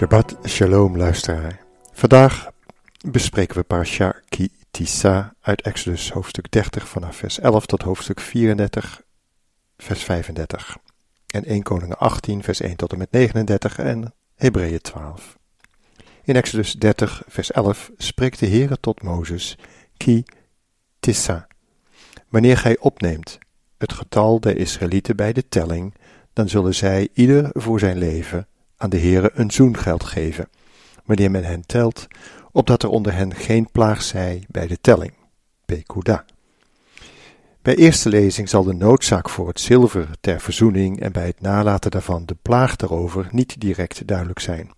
Shabbat Shalom luisteraar. Vandaag bespreken we Parasha Ki Tisa uit Exodus hoofdstuk 30 vanaf vers 11 tot hoofdstuk 34 vers 35 en 1 Koningen 18 vers 1 tot en met 39 en Hebreeën 12. In Exodus 30 vers 11 spreekt de Heere tot Mozes Ki Tissa. Wanneer gij opneemt het getal der Israëlieten bij de telling, dan zullen zij ieder voor zijn leven aan de Heere een zoengeld geven, wanneer men hen telt, opdat er onder hen geen plaag zij bij de telling. Bij eerste lezing zal de noodzaak voor het zilver ter verzoening en bij het nalaten daarvan de plaag daarover niet direct duidelijk zijn.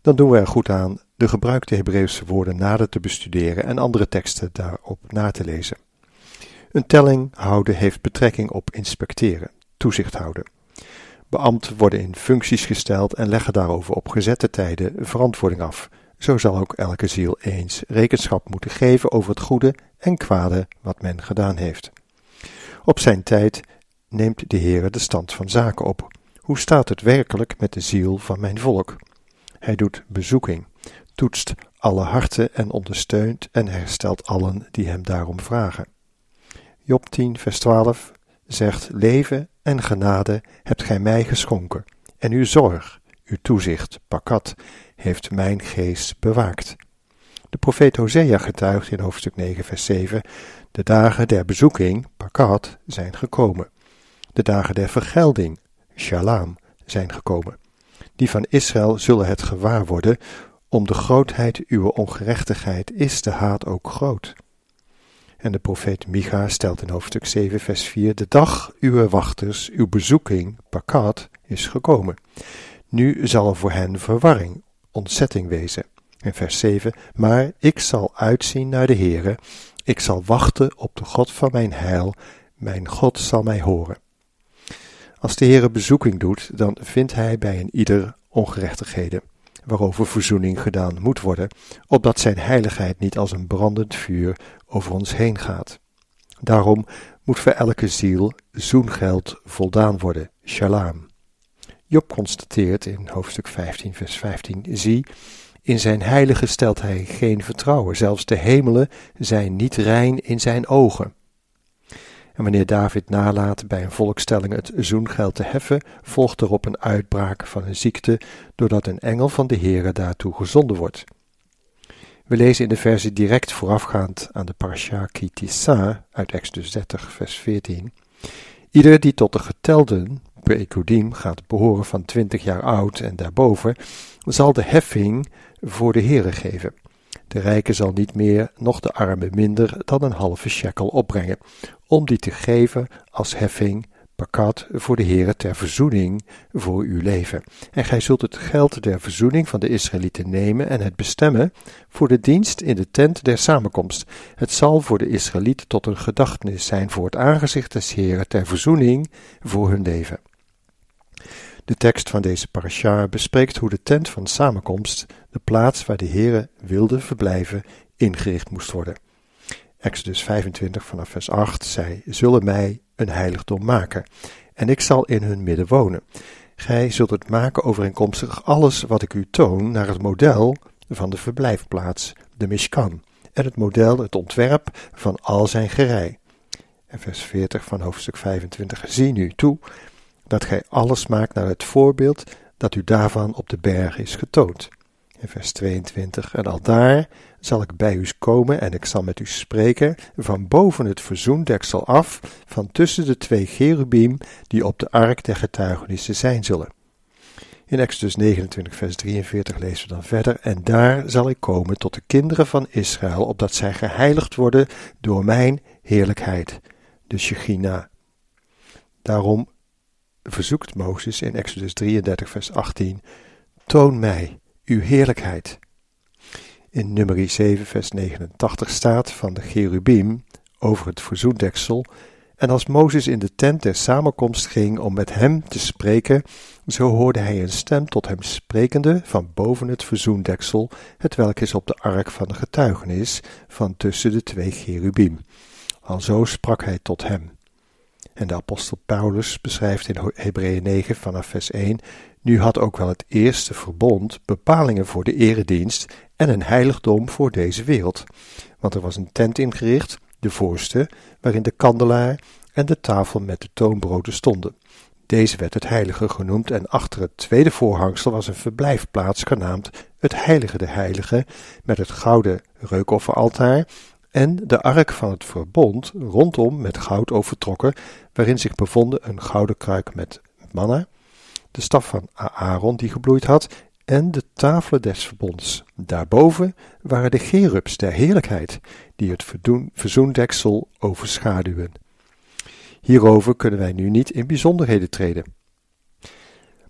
Dan doen we er goed aan de gebruikte Hebreeuwse woorden nader te bestuderen en andere teksten daarop na te lezen. Een telling houden heeft betrekking op inspecteren, toezicht houden. Beambten worden in functies gesteld en leggen daarover op gezette tijden verantwoording af. Zo zal ook elke ziel eens rekenschap moeten geven over het goede en kwade wat men gedaan heeft. Op zijn tijd neemt de Heere de stand van zaken op. Hoe staat het werkelijk met de ziel van mijn volk? Hij doet bezoeking, toetst alle harten en ondersteunt en herstelt allen die hem daarom vragen. Job 10, vers 12 zegt: Leven en genade hebt gij mij geschonken, en uw zorg, uw toezicht, pakat, heeft mijn geest bewaakt. De profeet Hosea getuigt in hoofdstuk 9, vers 7: De dagen der bezoeking, pakat, zijn gekomen. De dagen der vergelding, shalom, zijn gekomen. Die van Israël zullen het gewaar worden, om de grootheid uw ongerechtigheid is de haat ook groot. En de profeet Micha stelt in hoofdstuk 7, vers 4: De dag uw wachters, uw bezoeking, pakat, is gekomen. Nu zal voor hen verwarring, ontzetting wezen. In vers 7: Maar ik zal uitzien naar de Heere, ik zal wachten op de God van mijn heil, mijn God zal mij horen. Als de Heere bezoeking doet, dan vindt hij bij een ieder ongerechtigheden waarover verzoening gedaan moet worden, opdat zijn heiligheid niet als een brandend vuur over ons heen gaat. Daarom moet voor elke ziel zoengeld voldaan worden, shalom. Job constateert in hoofdstuk 15, vers 15, zie, in zijn heilige stelt hij geen vertrouwen, zelfs de hemelen zijn niet rein in zijn ogen. En wanneer David nalaat bij een volkstelling het zoengeld te heffen, volgt erop een uitbraak van een ziekte, doordat een engel van de Heere daartoe gezonden wordt. We lezen in de versie direct voorafgaand aan de parasha Kitissa uit Exodus 30 vers 14. Ieder die tot de getelden, Beekudim, gaat behoren van 20 jaar oud en daarboven, zal de heffing voor de Heere geven. De rijke zal niet meer, noch de arme minder dan een halve shekel opbrengen, om die te geven als heffing, pakat, voor de Heere ter verzoening voor uw leven. En gij zult het geld der verzoening van de Israëlieten nemen en het bestemmen voor de dienst in de tent der samenkomst. Het zal voor de Israëlieten tot een gedachtenis zijn voor het aangezicht des Heeren ter verzoening voor hun leven. De tekst van deze parasha bespreekt hoe de tent van samenkomst, de plaats waar de Heere wilde verblijven, ingericht moest worden. Exodus 25 vanaf vers 8, zij zullen mij een heiligdom maken, en ik zal in hun midden wonen. Gij zult het maken overeenkomstig alles wat ik u toon naar het model van de verblijfplaats, de Mishkan, en het model, het ontwerp van al zijn gerei. En vers 40 van hoofdstuk 25, zie nu toe dat gij alles maakt naar het voorbeeld dat u daarvan op de berg is getoond. Vers 22, en al daar zal ik bij u komen en ik zal met u spreken van boven het verzoendeksel af, van tussen de twee cherubim die op de ark der getuigenissen zijn zullen. In Exodus 29, vers 43 lezen we dan verder: En daar zal ik komen tot de kinderen van Israël, opdat zij geheiligd worden door mijn heerlijkheid, de Shechina. Daarom verzoekt Mozes in Exodus 33, vers 18: Toon mij uw heerlijkheid. In nummer 7, vers 89 staat van de cherubim over het verzoendeksel. En als Mozes in de tent der samenkomst ging om met hem te spreken, zo hoorde hij een stem tot hem sprekende van boven het verzoendeksel, het welk is op de ark van de getuigenis van tussen de twee cherubim. Alzo sprak hij tot hem. En de apostel Paulus beschrijft in Hebreeën 9 vanaf vers 1, nu had ook wel het eerste verbond bepalingen voor de eredienst en een heiligdom voor deze wereld. Want er was een tent ingericht, de voorste, waarin de kandelaar en de tafel met de toonbroden stonden. Deze werd het heilige genoemd en achter het tweede voorhangsel was een verblijfplaats genaamd het heilige de heilige met het gouden reukofferaltaar en de ark van het verbond rondom met goud overtrokken, waarin zich bevonden een gouden kruik met manna, de staf van Aaron die gebloeid had en de tafelen des verbonds. Daarboven waren de gerubs der heerlijkheid, die het verzoendeksel overschaduwen. Hierover kunnen wij nu niet in bijzonderheden treden.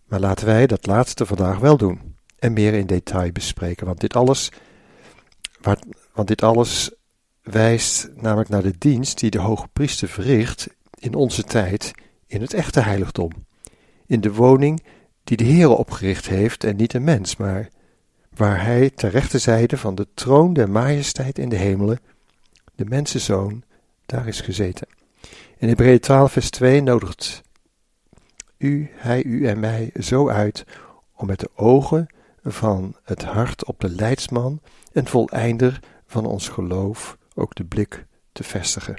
Maar laten wij dat laatste vandaag wel doen en meer in detail bespreken, want dit alles, want dit alles wijst namelijk naar de dienst die de hoge priester verricht in onze tijd in het echte heiligdom, in de woning die de Heere opgericht heeft en niet een mens, maar waar hij ter rechterzijde van de troon der majesteit in de hemelen, de mensenzoon, daar is gezeten. In Hebreeën 12 vers 2 nodigt u, hij, u en mij zo uit om met de ogen van het hart op de leidsman en voleinder van ons geloof ook de blik te vestigen.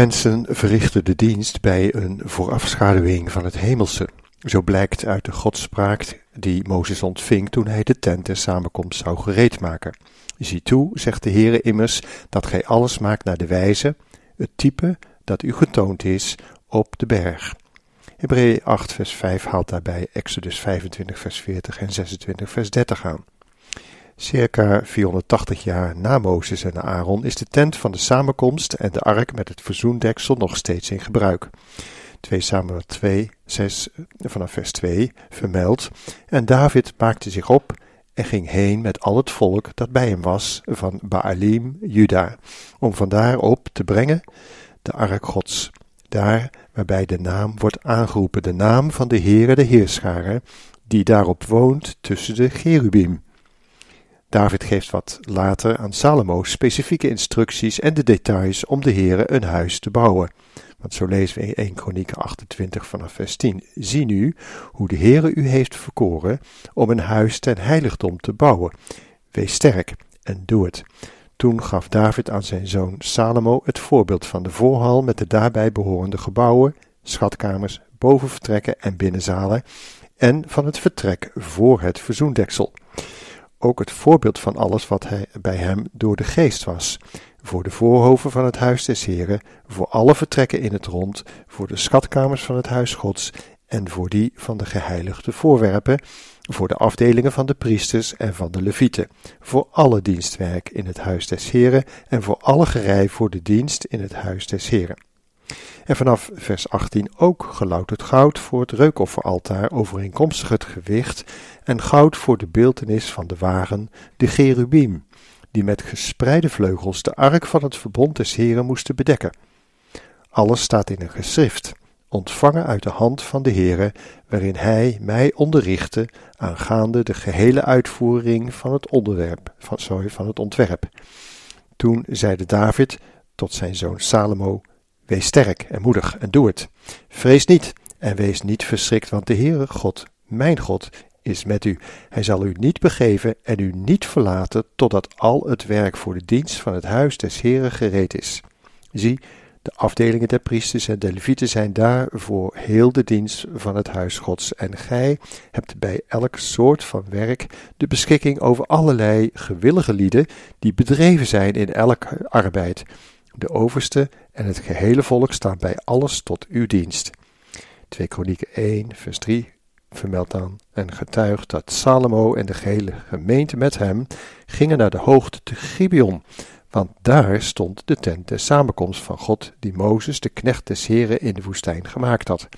Mensen verrichten de dienst bij een voorafschaduwing van het hemelse. Zo blijkt uit de godspraak die Mozes ontving toen hij de tent der samenkomst zou gereedmaken. Zie toe, zegt de Heere immers, dat gij alles maakt naar de wijze, het type dat u getoond is op de berg. Hebreeën 8 vers 5 haalt daarbij Exodus 25 vers 40 en 26 vers 30 aan. Circa 480 jaar na Mozes en Aaron is de tent van de samenkomst en de ark met het verzoendeksel nog steeds in gebruik. 2 Samuel 2, 6 vanaf vers 2 vermeldt. En David maakte zich op en ging heen met al het volk dat bij hem was van Baalim, Juda, om vandaar op te brengen de ark Gods, daar waarbij de naam wordt aangeroepen, de naam van de Heere de Heerscharen, die daarop woont tussen de Cherubim. David geeft wat later aan Salomo specifieke instructies en de details om de Heere een huis te bouwen. Want zo lezen we in 1 Kronieken 28 vanaf vers 10. Zie nu hoe de Heere u heeft verkoren om een huis ten heiligdom te bouwen. Wees sterk en doe het. Toen gaf David aan zijn zoon Salomo het voorbeeld van de voorhal met de daarbij behorende gebouwen, schatkamers, bovenvertrekken en binnenzalen en van het vertrek voor het verzoendeksel. Ook het voorbeeld van alles wat hij bij hem door de geest was voor de voorhoven van het huis des Heren, voor alle vertrekken in het rond, voor de schatkamers van het huis Gods en voor die van de geheiligde voorwerpen, voor de afdelingen van de priesters en van de levieten, voor alle dienstwerk in het huis des Heren en voor alle gerei voor de dienst in het huis des Heren. En vanaf vers 18 ook gelouterd goud voor het reukofferaltaar overeenkomstig het gewicht en goud voor de beeltenis van de wagen, de cherubim, die met gespreide vleugels de ark van het verbond des Heren moesten bedekken. Alles staat in een geschrift, ontvangen uit de hand van de Heere, waarin hij mij onderrichtte aangaande de gehele uitvoering van het onderwerp, van, sorry, van het ontwerp. Toen zeide David tot zijn zoon Salomo, Wees sterk en moedig en doe het. Vrees niet en wees niet verschrikt, want de Heere God, mijn God, is met u. Hij zal u niet begeven en u niet verlaten totdat al het werk voor de dienst van het huis des Heren gereed is. Zie, de afdelingen der priesters en de levieten zijn daar voor heel de dienst van het huis Gods. En gij hebt bij elk soort van werk de beschikking over allerlei gewillige lieden die bedreven zijn in elke arbeid. De overste en het gehele volk staan bij alles tot uw dienst. 2 Kronieken 1, vers 3 vermeldt dan en getuigt dat Salomo en de gehele gemeente met hem gingen naar de hoogte te Gibeon, want daar stond de tent der samenkomst van God, die Mozes, de knecht des Heren, in de woestijn gemaakt had.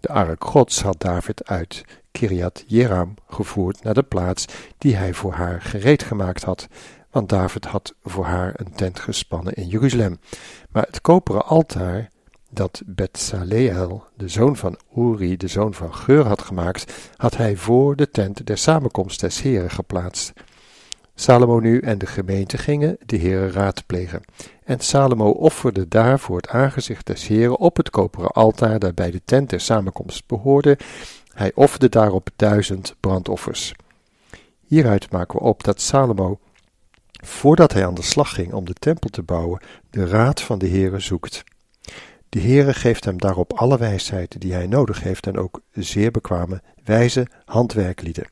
De ark Gods had David uit Kiriat Jeram gevoerd naar de plaats die hij voor haar gereed gemaakt had, want David had voor haar een tent gespannen in Jeruzalem. Maar het koperen altaar dat Betsaleel, de zoon van Uri, de zoon van Geur, had gemaakt, had hij voor de tent der samenkomst des Heren geplaatst. Salomo nu en de gemeente gingen de Heere raadplegen. En Salomo offerde daar voor het aangezicht des Heren op het koperen altaar dat bij de tent der samenkomst behoorde. Hij offerde daarop duizend brandoffers. Hieruit maken we op dat Salomo, voordat hij aan de slag ging om de tempel te bouwen, de raad van de Heere zoekt. De Heere geeft hem daarop alle wijsheid die hij nodig heeft en ook zeer bekwame, wijze handwerklieden.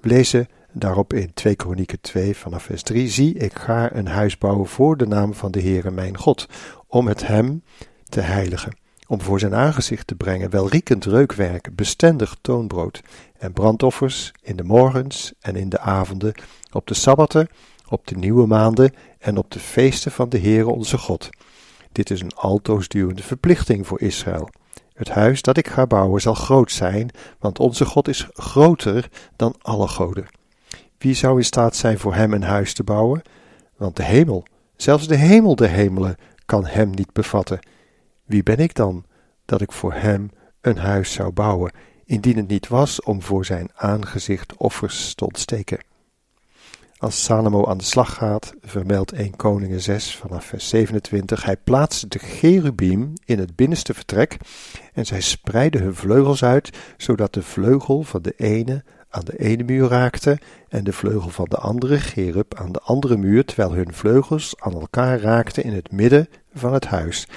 We lezen daarop in 2 Kronieken 2 vanaf vers 3: Zie, ik ga een huis bouwen voor de naam van de Heere mijn God, om het hem te heiligen, om voor zijn aangezicht te brengen welriekend reukwerk, bestendig toonbrood en brandoffers in de morgens en in de avonden, op de sabbatten, op de nieuwe maanden en op de feesten van de Heere onze God dit is een altoosdurende verplichting voor Israël. Het huis dat ik ga bouwen zal groot zijn, want onze God is groter dan alle goden. Wie zou in staat zijn voor hem een huis te bouwen? Want de hemel, zelfs de hemel der hemelen, kan hem niet bevatten. Wie ben ik dan, dat ik voor hem een huis zou bouwen, indien het niet was om voor zijn aangezicht offers te ontsteken? Als Salomo aan de slag gaat, vermeldt 1 Koningen 6 vanaf vers 27, hij plaatste de cherubim in het binnenste vertrek en zij spreidden hun vleugels uit, zodat de vleugel van de ene aan de ene muur raakte en de vleugel van de andere cherub aan de andere muur, terwijl hun vleugels aan elkaar raakten in het midden van het huis.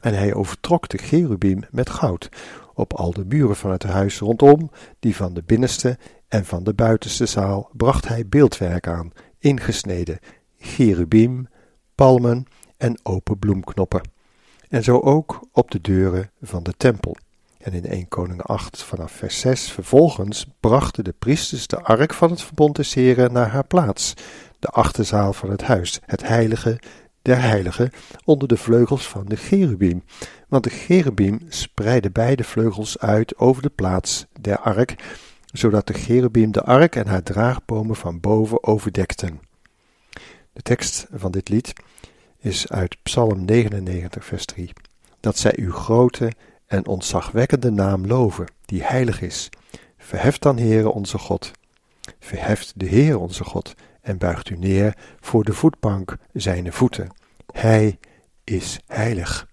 En hij overtrok de cherubim met goud op al de muren van het huis rondom, die van de binnenste en van de buitenste zaal, bracht hij beeldwerk aan, ingesneden, cherubim, palmen en open bloemknoppen. En zo ook op de deuren van de tempel. En in 1 Koning 8 vanaf vers 6 vervolgens brachten de priesters de ark van het verbond des Heren naar haar plaats, de achterzaal van het huis, het heilige der heiligen, onder de vleugels van de cherubim. Want de cherubim spreidde beide vleugels uit over de plaats der ark, zodat de cherubim de ark en haar draagbomen van boven overdekten. De tekst van dit lied is uit Psalm 99, vers 3. Dat zij uw grote en ontzagwekkende naam loven, die heilig is. Verheft dan, Heere onze God. Verheft de Heer onze God en buigt u neer voor de voetbank zijne voeten. Hij is heilig.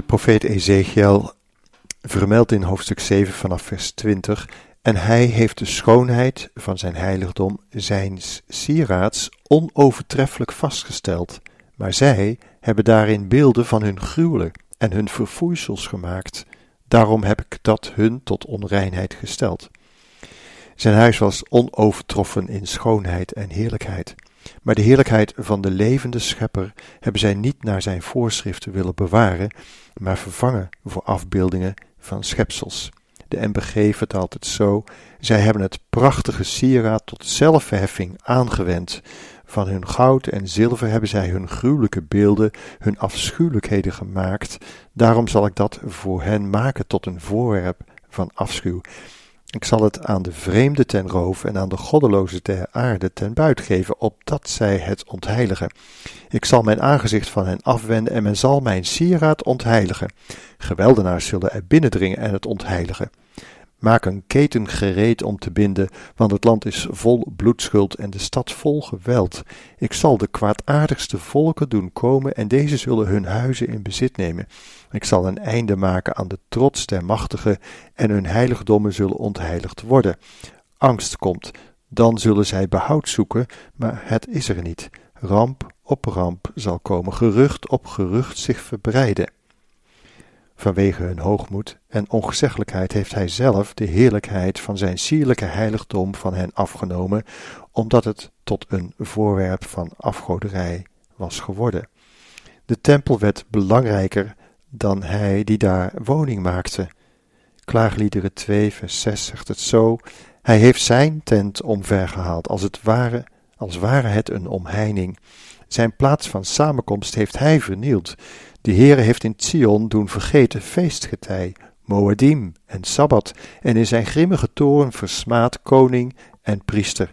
Profeet Ezekiel vermeldt in hoofdstuk 7 vanaf vers 20 en hij heeft de schoonheid van zijn heiligdom, zijn sieraads, onovertreffelijk vastgesteld. Maar zij hebben daarin beelden van hun gruwelen en hun verfoeisels gemaakt. Daarom heb ik dat hun tot onreinheid gesteld. Zijn huis was onovertroffen in schoonheid en heerlijkheid. Maar de heerlijkheid van de levende schepper hebben zij niet naar zijn voorschriften willen bewaren, maar vervangen voor afbeeldingen van schepsels. De MBG vertaalt het zo: zij hebben het prachtige sieraad tot zelfverheffing aangewend. Van hun goud en zilver hebben zij hun gruwelijke beelden, hun afschuwelijkheden gemaakt. Daarom zal ik dat voor hen maken tot een voorwerp van afschuw. Ik zal het aan de vreemde ten roof en aan de goddeloze ter aarde ten buit geven, opdat zij het ontheiligen. Ik zal mijn aangezicht van hen afwenden en men zal mijn sieraad ontheiligen. Geweldenaars zullen er binnendringen en het ontheiligen. Maak een keten gereed om te binden, want het land is vol bloedschuld en de stad vol geweld. Ik zal de kwaadaardigste volken doen komen en deze zullen hun huizen in bezit nemen. Ik zal een einde maken aan de trots der machtigen en hun heiligdommen zullen ontheiligd worden. Angst komt, dan zullen zij behoud zoeken, maar het is er niet. Ramp op ramp zal komen, gerucht op gerucht zich verbreiden. Vanwege hun hoogmoed en ongezeggelijkheid heeft hij zelf de heerlijkheid van zijn sierlijke heiligdom van hen afgenomen, omdat het tot een voorwerp van afgoderij was geworden. De tempel werd belangrijker dan hij die daar woning maakte. Klaagliederen 2 vers 6 zegt het zo, hij heeft zijn tent omvergehaald, als het ware, als ware het een omheining. Zijn plaats van samenkomst heeft hij vernield. De Heere heeft in Zion doen vergeten feestgetij, Moedim en Sabbat, en in zijn grimmige toren versmaad koning en priester.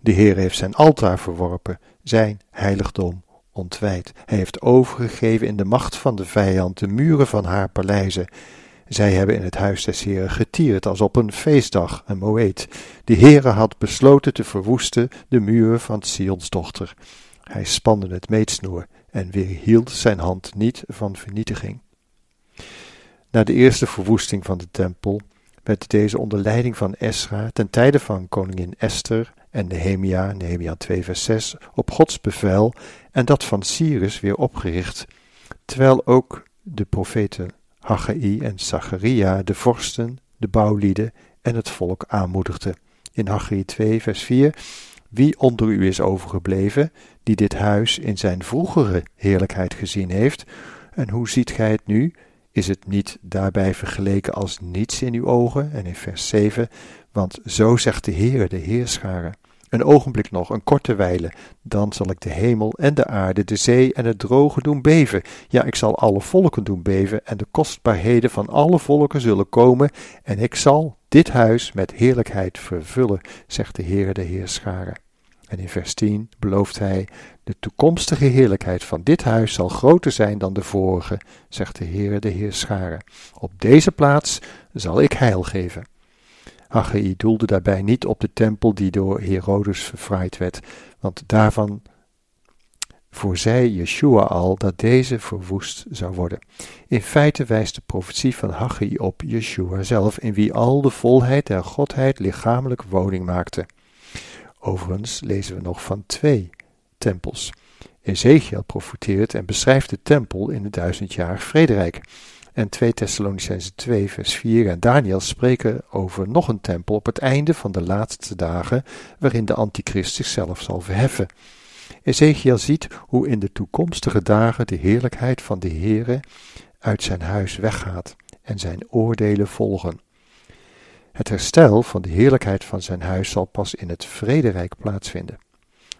De Heere heeft zijn altaar verworpen, zijn heiligdom ontwijd. Hij heeft overgegeven in de macht van de vijand de muren van haar paleizen. Zij hebben in het huis des Heren getierd als op een feestdag, een moeet. De Heere had besloten te verwoesten de muren van Sions dochter. Hij spande het meetsnoer en weerhield zijn hand niet van vernietiging. Na de eerste verwoesting van de tempel werd deze onder leiding van Esra ten tijde van koningin Esther en Nehemia, Nehemia 2 vers 6, op Gods bevel en dat van Cyrus weer opgericht, terwijl ook de profeten Haggai en Zacharia de vorsten, de bouwlieden en het volk aanmoedigden. In Haggai 2 vers 4 wie onder u is overgebleven, die dit huis in zijn vroegere heerlijkheid gezien heeft, en hoe ziet gij het nu? Is het niet daarbij vergeleken als niets in uw ogen? En in vers 7, want zo zegt de Heer, de Heerscharen. Een ogenblik nog, een korte wijle, dan zal ik de hemel en de aarde, de zee en het droge doen beven. Ja, ik zal alle volken doen beven, en de kostbaarheden van alle volken zullen komen, en ik zal dit huis met heerlijkheid vervullen, zegt de Heer, de Heerscharen. En in vers 10 belooft hij: De toekomstige heerlijkheid van dit huis zal groter zijn dan de vorige, zegt de Heer, de Heerscharen. Op deze plaats zal ik heil geven. Haggai doelde daarbij niet op de tempel die door Herodes verfraaid werd, want daarvan voorzij Yeshua al dat deze verwoest zou worden. In feite wijst de profetie van Haggai op Yeshua zelf, in wie al de volheid der Godheid lichamelijk woning maakte. Overigens lezen we nog van twee tempels. Ezekiel profeteert en beschrijft de tempel in het duizendjarig vrederijk. En 2 Thessalonicense 2 vers 4 en Daniel spreken over nog een tempel op het einde van de laatste dagen, waarin de antichrist zichzelf zal verheffen. Ezekiel ziet hoe in de toekomstige dagen de heerlijkheid van de Heere uit zijn huis weggaat en zijn oordelen volgen. Het herstel van de heerlijkheid van zijn huis zal pas in het vrederijk plaatsvinden.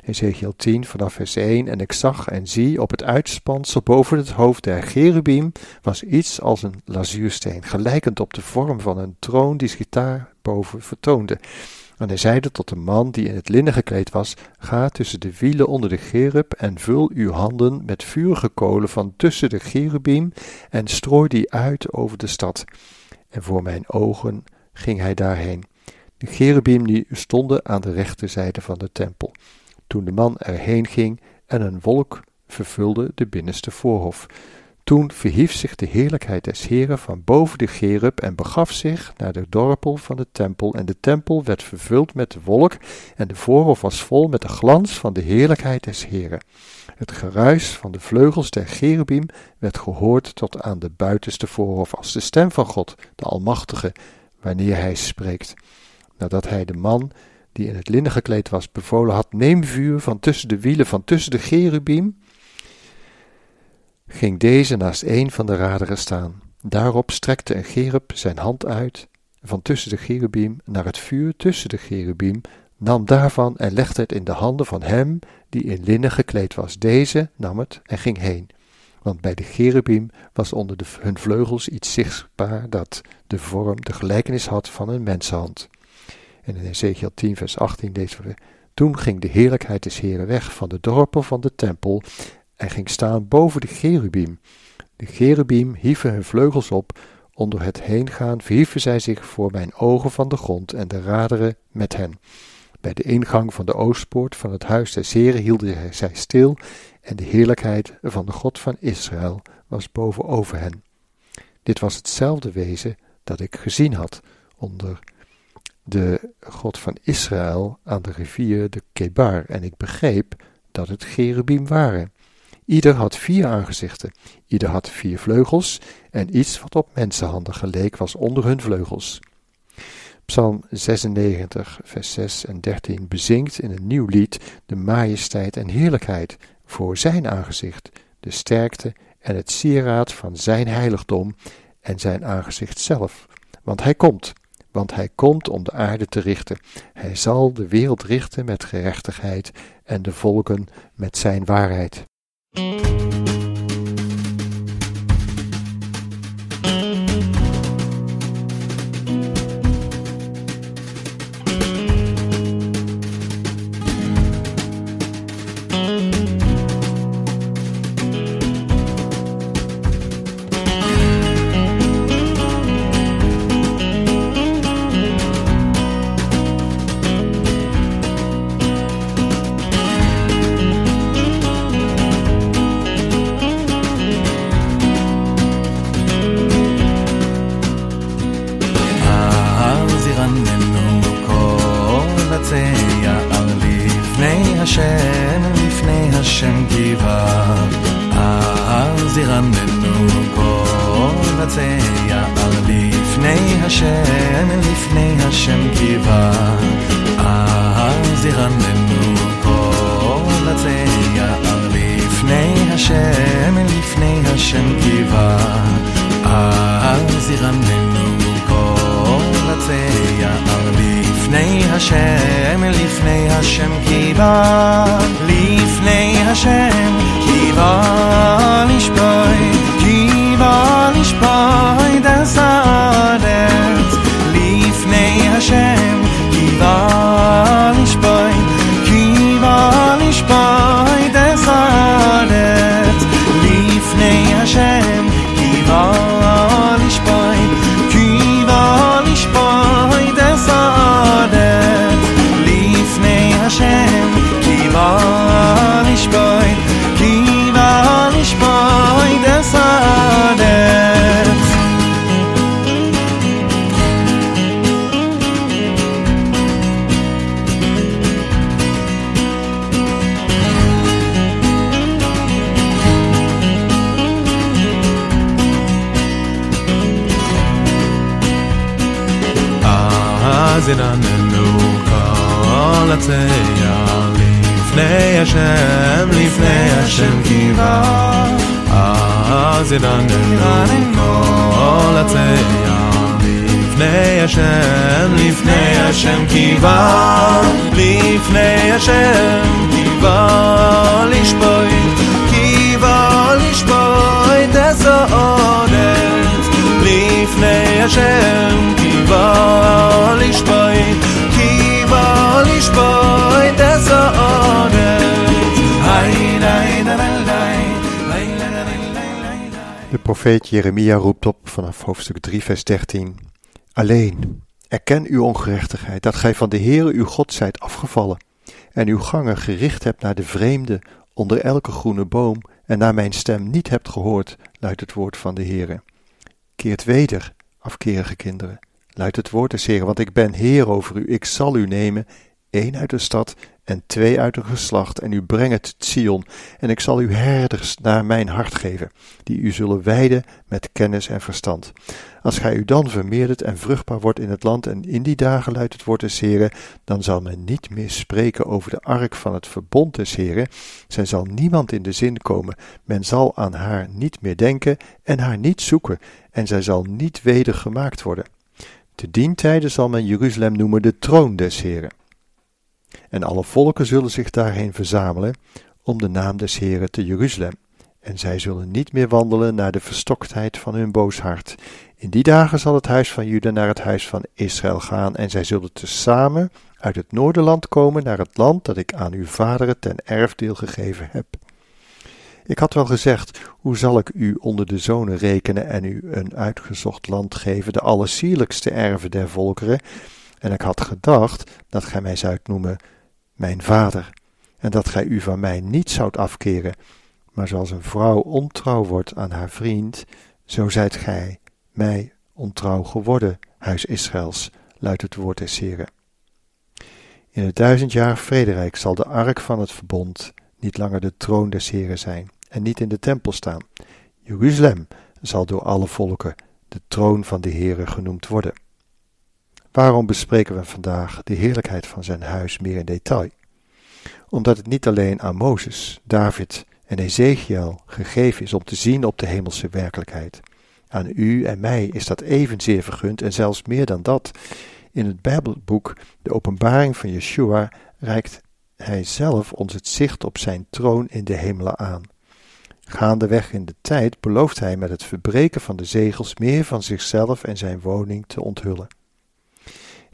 Ezekiel 10 vanaf vers 1 En ik zag en zie op het uitspansel boven het hoofd der cherubim was iets als een lazuursteen, gelijkend op de vorm van een troon die zich daarboven vertoonde. En hij zeide tot de man die in het linnen gekleed was, ga tussen de wielen onder de cherub en vul uw handen met vurige kolen van tussen de cherubim en strooi die uit over de stad. En voor mijn ogen ging hij daarheen. De cherubim die stonden aan de rechterzijde van de tempel. Toen de man erheen ging en een wolk vervulde de binnenste voorhof. Toen verhief zich de heerlijkheid des Heren van boven de cherub en begaf zich naar de dorpel van de tempel. En de tempel werd vervuld met de wolk en de voorhof was vol met de glans van de heerlijkheid des Heren. Het geruis van de vleugels der cherubim werd gehoord tot aan de buitenste voorhof als de stem van God, de Almachtige, wanneer hij spreekt. Nadat hij de man die in het linnen gekleed was, bevolen had: Neem vuur van tussen de wielen van tussen de cherubim, ging deze naast een van de raderen staan. Daarop strekte een cherub zijn hand uit van tussen de cherubim naar het vuur tussen de cherubim, nam daarvan en legde het in de handen van hem die in linnen gekleed was. Deze nam het en ging heen. Want bij de cherubim was onder de, hun vleugels iets zichtbaar dat de vorm, de gelijkenis had van een mensenhand. En in Ezekiel 10, vers 18 lezen we: Toen ging de heerlijkheid des Heren weg van de dorpen van de tempel en ging staan boven de cherubim. De cherubim hieven hun vleugels op, onder het heengaan verhieven zij zich voor mijn ogen van de grond en de raderen met hen. Bij de ingang van de oostpoort van het huis des Heren hielden zij stil en de heerlijkheid van de God van Israël was bovenover hen. Dit was hetzelfde wezen dat ik gezien had onder de God van Israël aan de rivier de Kebar en ik begreep dat het cherubim waren. Ieder had vier aangezichten, ieder had vier vleugels en iets wat op mensenhanden geleek was onder hun vleugels. Psalm 96, vers 6 en 13 bezingt in een nieuw lied de majesteit en heerlijkheid voor zijn aangezicht, de sterkte en het sieraad van zijn heiligdom en zijn aangezicht zelf. Want hij komt, want hij komt om de aarde te richten. Hij zal de wereld richten met gerechtigheid en de volken met zijn waarheid. Thank you. צידננו, כל הצייה. לפני השם, לפני השם קיווה, לפני השם profeet Jeremia roept op vanaf hoofdstuk 3, vers 13: Alleen, erken uw ongerechtigheid, dat gij van de Heere uw God zijt afgevallen, en uw gangen gericht hebt naar de vreemde onder elke groene boom, en naar mijn stem niet hebt gehoord, luidt het woord van de Heere. Keert weder, afkerige kinderen, luidt het woord des Heeren, want ik ben Heer over u, ik zal u nemen, één uit de stad en twee uit een geslacht, en u brengt Sion, en ik zal u herders naar mijn hart geven, die u zullen wijden met kennis en verstand. Als gij u dan vermeerdert en vruchtbaar wordt in het land, en in die dagen luidt het woord des Heren, dan zal men niet meer spreken over de ark van het verbond des Heren, zij zal niemand in de zin komen, men zal aan haar niet meer denken en haar niet zoeken, en zij zal niet weder gemaakt worden. Te dien tijde zal men Jeruzalem noemen de troon des Heren. En alle volken zullen zich daarheen verzamelen om de naam des Heren te Jeruzalem. En zij zullen niet meer wandelen naar de verstoktheid van hun boos hart. In die dagen zal het huis van Juda naar het huis van Israël gaan, en zij zullen tezamen uit het noorderland komen naar het land dat ik aan uw vaderen ten erfdeel gegeven heb. Ik had wel gezegd, hoe zal ik u onder de zonen rekenen en u een uitgezocht land geven, de allersierlijkste erven der volkeren? En ik had gedacht dat gij mij zoudt noemen mijn vader, en dat gij u van mij niet zoudt afkeren. Maar zoals een vrouw ontrouw wordt aan haar vriend, zo zijt gij mij ontrouw geworden, huis Israëls, luidt het woord des Heren. In het duizendjarig vrederijk zal de ark van het verbond niet langer de troon des Heren zijn en niet in de tempel staan. Jeruzalem zal door alle volken de troon van de Heere genoemd worden. Waarom bespreken we vandaag de heerlijkheid van zijn huis meer in detail? Omdat het niet alleen aan Mozes, David en Ezekiel gegeven is om te zien op de hemelse werkelijkheid. Aan u en mij is dat evenzeer vergund en zelfs meer dan dat. In het Bijbelboek, de openbaring van Yeshua, reikt hij zelf ons het zicht op zijn troon in de hemelen aan. Gaandeweg in de tijd belooft hij met het verbreken van de zegels meer van zichzelf en zijn woning te onthullen.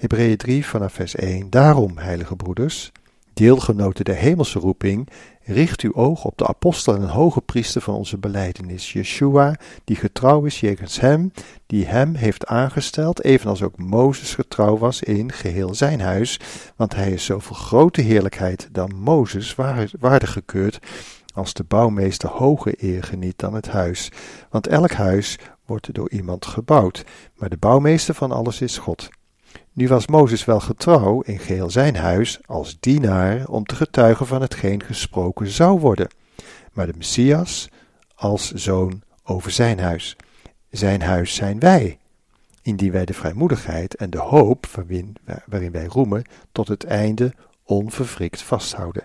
Hebreeën 3 vanaf vers 1. Daarom, heilige broeders, deelgenoten der hemelse roeping, richt uw oog op de apostel en hoge priester van onze beleidenis, Yeshua, die getrouw is jegens hem, die hem heeft aangesteld, evenals ook Mozes getrouw was in geheel zijn huis, want hij is zoveel grote heerlijkheid dan Mozes waardig gekeurd, als de bouwmeester hoge eer geniet dan het huis. Want elk huis wordt door iemand gebouwd, maar de bouwmeester van alles is God. Nu was Mozes wel getrouw in geheel zijn huis als dienaar om te getuigen van hetgeen gesproken zou worden, maar de Messias als zoon over zijn huis. Zijn huis zijn wij, indien wij de vrijmoedigheid en de hoop waarin, wij roemen tot het einde onverwrikt vasthouden.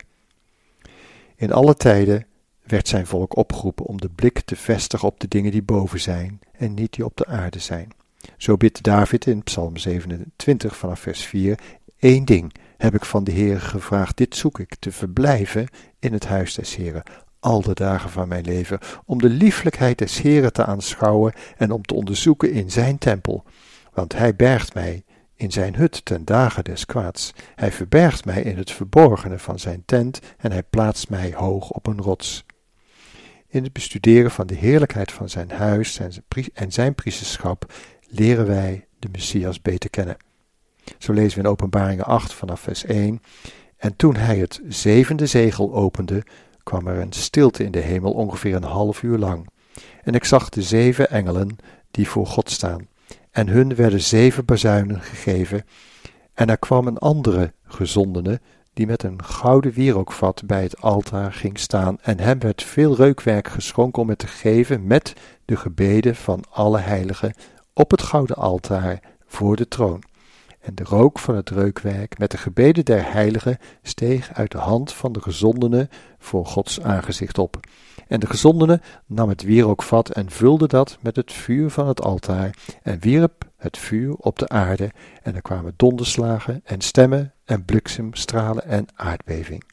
In alle tijden werd zijn volk opgeroepen om de blik te vestigen op de dingen die boven zijn en niet die op de aarde zijn. Zo bidt David in Psalm 27 vanaf vers 4: Eén ding heb ik van de Heer gevraagd, dit zoek ik, te verblijven in het huis des Heeren, al de dagen van mijn leven, om de lieflijkheid des Heeren te aanschouwen en om te onderzoeken in zijn tempel. Want hij bergt mij in zijn hut ten dagen des kwaads. Hij verbergt mij in het verborgene van zijn tent en hij plaatst mij hoog op een rots. In het bestuderen van de heerlijkheid van zijn huis en zijn priesterschap leren wij de Messias beter kennen. Zo lezen we in Openbaringen 8 vanaf vers 1. En toen hij het zevende zegel opende, kwam er een stilte in de hemel ongeveer een half uur lang. En ik zag de zeven engelen die voor God staan en hun werden zeven bazuinen gegeven. En er kwam een andere gezondene, die met een gouden wierookvat bij het altaar ging staan, en hem werd veel reukwerk geschonken om het te geven met de gebeden van alle heiligen op het gouden altaar voor de troon. En de rook van het reukwerk met de gebeden der heiligen steeg uit de hand van de gezondene voor Gods aangezicht op. En de gezondene nam het wierookvat en vulde dat met het vuur van het altaar en wierp het vuur op de aarde en er kwamen donderslagen en stemmen en bliksemstralen en aardbeving.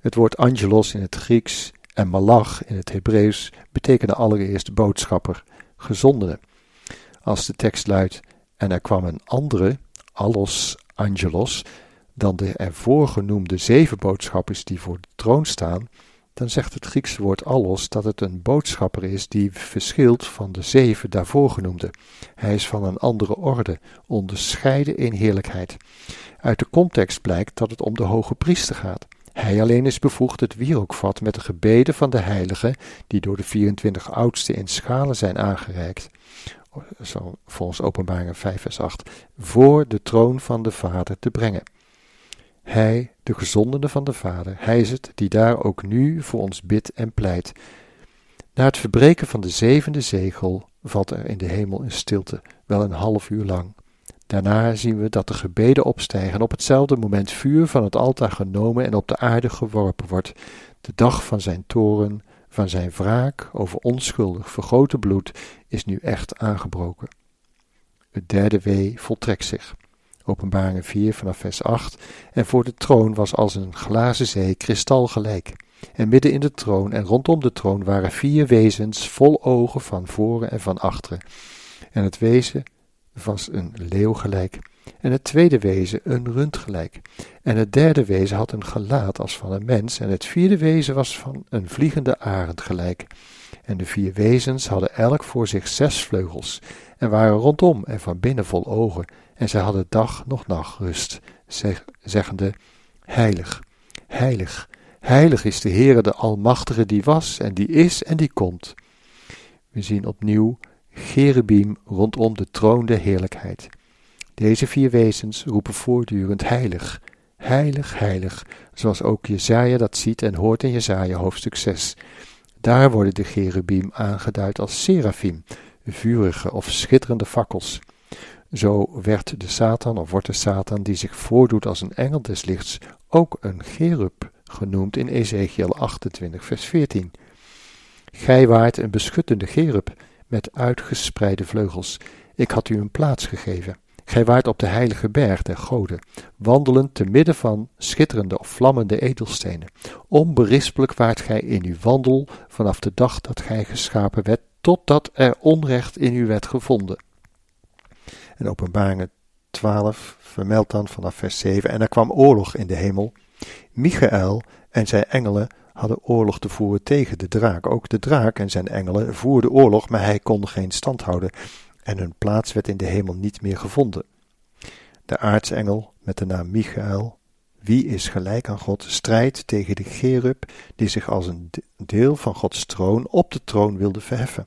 Het woord angelos in het Grieks en malach in het Hebreeuws betekenen allereerst boodschapper, gezondene. Als de tekst luidt, en er kwam een andere, allos angelos, dan de ervoor genoemde zeven boodschappers die voor de troon staan, dan zegt het Griekse woord allos dat het een boodschapper is die verschilt van de zeven daarvoor genoemde. Hij is van een andere orde, onderscheiden in heerlijkheid. Uit de context blijkt dat het om de hoge priester gaat. Hij alleen is bevoegd het wierookvat met de gebeden van de heiligen, die door de 24 oudsten in schalen zijn aangereikt, volgens openbaringen 5 vers 8, voor de troon van de Vader te brengen. Hij, de gezondene van de Vader, hij is het die daar ook nu voor ons bidt en pleit. Na het verbreken van de zevende zegel valt er in de hemel een stilte, wel een half uur lang. Daarna zien we dat de gebeden opstijgen en op hetzelfde moment vuur van het altaar genomen en op de aarde geworpen wordt. De dag van zijn toren, van zijn wraak over onschuldig vergoten bloed, is nu echt aangebroken. Het derde wee voltrekt zich. Openbaringen 4 vanaf vers 8. En voor de troon was als een glazen zee kristalgelijk. En midden in de troon en rondom de troon waren vier wezens vol ogen van voren en van achteren. En het wezen was een leeuw gelijk. En het tweede wezen een rund gelijk. En het derde wezen had een gelaat als van een mens. En het vierde wezen was van een vliegende arend gelijk. En de vier wezens hadden elk voor zich zes vleugels. En waren rondom en van binnen vol ogen. En zij hadden dag nog nacht rust, zeg, zeggende: Heilig, heilig, heilig is de Heere de Almachtige die was en die is en die komt. We zien opnieuw Cherubim rondom de troon der heerlijkheid. Deze vier wezens roepen voortdurend heilig, heilig, heilig, zoals ook Jezaja dat ziet en hoort in Jezaja hoofdstuk 6. Daar worden de cherubim aangeduid als serafim, vurige of schitterende fakkels. Zo werd de Satan of wordt de Satan die zich voordoet als een engel des lichts ook een cherub genoemd in Ezekiel 28 vers 14. Gij waart een beschuttende cherub met uitgespreide vleugels. Ik had u een plaats gegeven. Gij waart op de heilige berg der goden, wandelend te midden van schitterende of vlammende edelstenen. Onberispelijk waart gij in uw wandel vanaf de dag dat gij geschapen werd, totdat er onrecht in u werd gevonden. En openbaringen 12 vermeldt dan vanaf vers 7, en er kwam oorlog in de hemel. Michael en zijn engelen hadden oorlog te voeren tegen de draak. Ook de draak en zijn engelen voerden oorlog, maar hij kon geen stand houden en hun plaats werd in de hemel niet meer gevonden. De aartsengel met de naam Michael, wie is gelijk aan God, strijdt tegen de Gerub die zich als een deel van Gods troon op de troon wilde verheffen.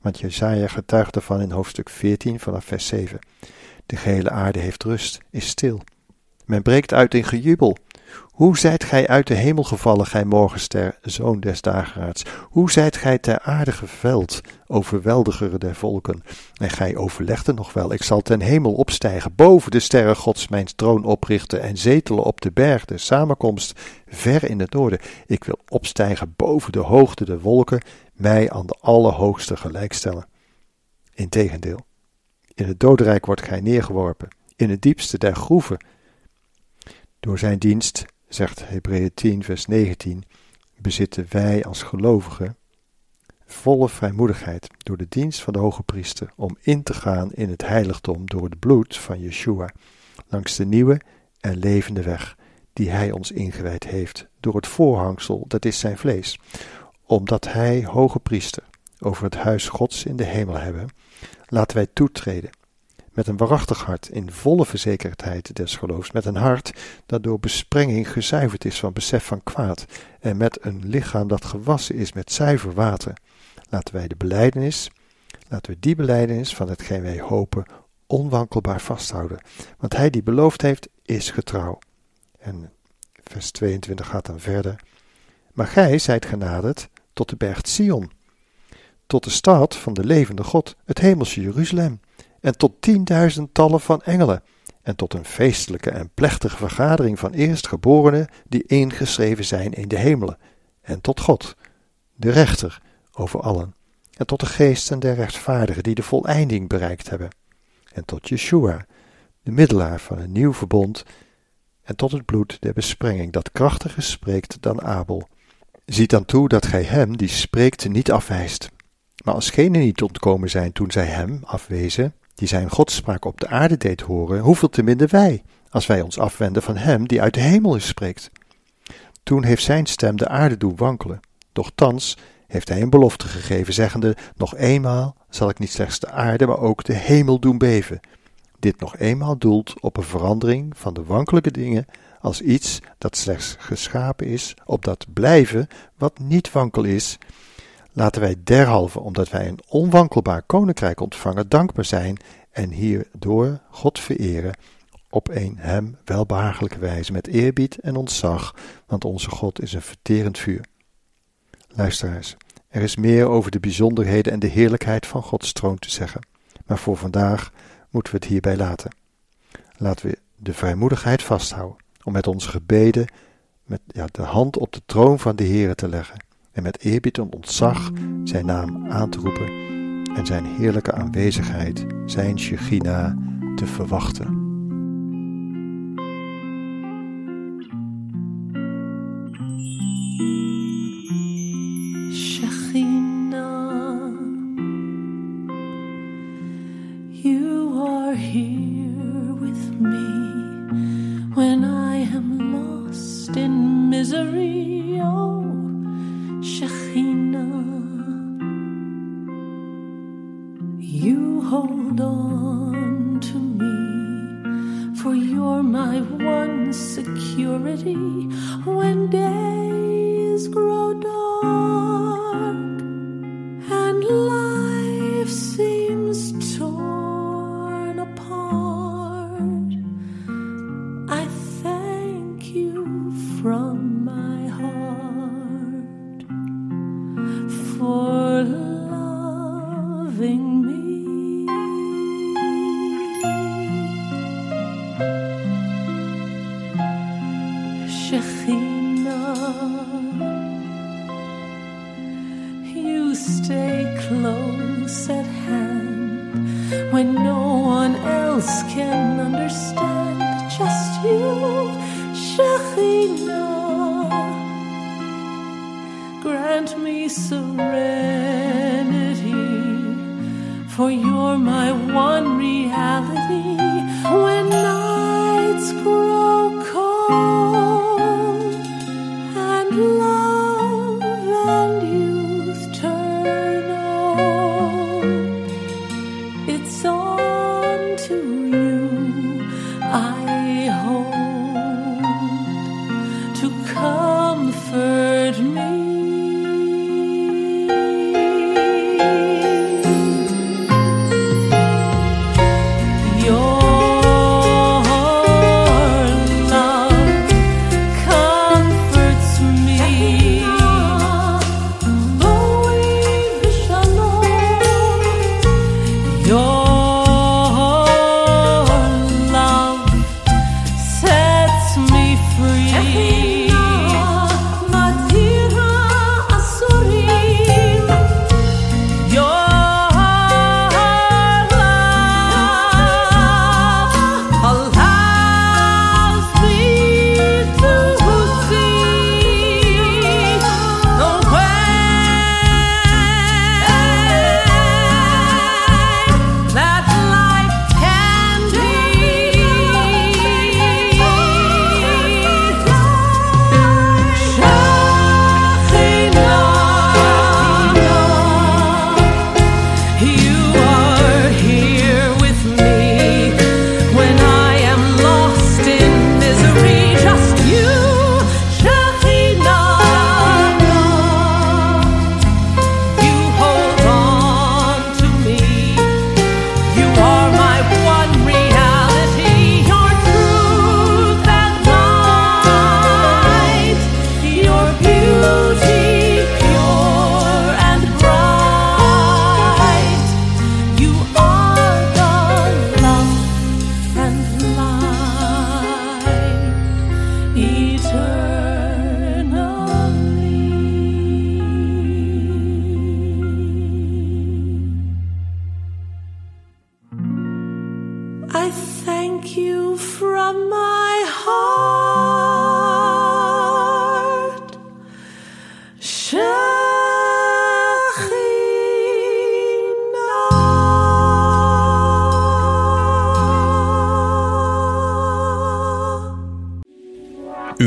Want Jezaja getuigt ervan in hoofdstuk 14 vanaf vers 7. De gehele aarde heeft rust, is stil. Men breekt uit in gejubel. Hoe zijt gij uit de hemel gevallen, gij morgenster, zoon des dageraads? Hoe zijt gij ter aarde geveld, overweldiger der volken? En gij overlegde nog wel, ik zal ten hemel opstijgen, boven de sterren gods mijn troon oprichten en zetelen op de berg de samenkomst, ver in het noorden. Ik wil opstijgen boven de hoogte der wolken, mij aan de Allerhoogste gelijkstellen. Integendeel, in het dodenrijk wordt gij neergeworpen, in het diepste der groeven. Door zijn dienst zegt Hebreeën 10, vers 19, bezitten wij als gelovigen volle vrijmoedigheid door de dienst van de hoge priester om in te gaan in het heiligdom door het bloed van Yeshua, langs de nieuwe en levende weg die hij ons ingewijd heeft door het voorhangsel, dat is zijn vlees, omdat hij hoge priester over het huis Gods in de hemel hebben, laten wij toetreden met een waarachtig hart, in volle verzekerdheid des geloofs, met een hart dat door besprenging gezuiverd is van besef van kwaad, en met een lichaam dat gewassen is met zuiver water. Laten wij de beleidenis, laten we die beleidenis van hetgeen wij hopen onwankelbaar vasthouden, want hij die beloofd heeft, is getrouw. En vers 22 gaat dan verder. Maar gij zijt genaderd tot de berg Sion, tot de stad van de levende God, het hemelse Jeruzalem en tot tienduizendtallen van engelen, en tot een feestelijke en plechtige vergadering van eerstgeborenen die ingeschreven zijn in de hemelen, en tot God, de rechter over allen, en tot de geesten der rechtvaardigen die de voleinding bereikt hebben, en tot Yeshua, de middelaar van een nieuw verbond, en tot het bloed der besprenging dat krachtiger spreekt dan Abel. Ziet dan toe dat gij hem die spreekt niet afwijst. Maar als genen niet ontkomen zijn toen zij hem afwezen, die zijn godspraak op de aarde deed horen, hoeveel te minder wij, als wij ons afwenden van hem die uit de hemel is spreekt. Toen heeft zijn stem de aarde doen wankelen, doch thans heeft hij een belofte gegeven, zeggende, nog eenmaal zal ik niet slechts de aarde, maar ook de hemel doen beven. Dit nog eenmaal doelt op een verandering van de wankelijke dingen als iets dat slechts geschapen is, op dat blijven wat niet wankel is, Laten wij derhalve, omdat wij een onwankelbaar koninkrijk ontvangen, dankbaar zijn en hierdoor God vereren, op een hem welbehagelijke wijze met eerbied en ontzag, want onze God is een verterend vuur. Luisteraars, er is meer over de bijzonderheden en de heerlijkheid van Gods troon te zeggen, maar voor vandaag moeten we het hierbij laten. Laten we de vrijmoedigheid vasthouden om met onze gebeden met ja, de hand op de troon van de Heere te leggen en met eerbied en ontzag zijn naam aan te roepen en zijn heerlijke aanwezigheid, zijn Shechina, te verwachten. Shekhinah, you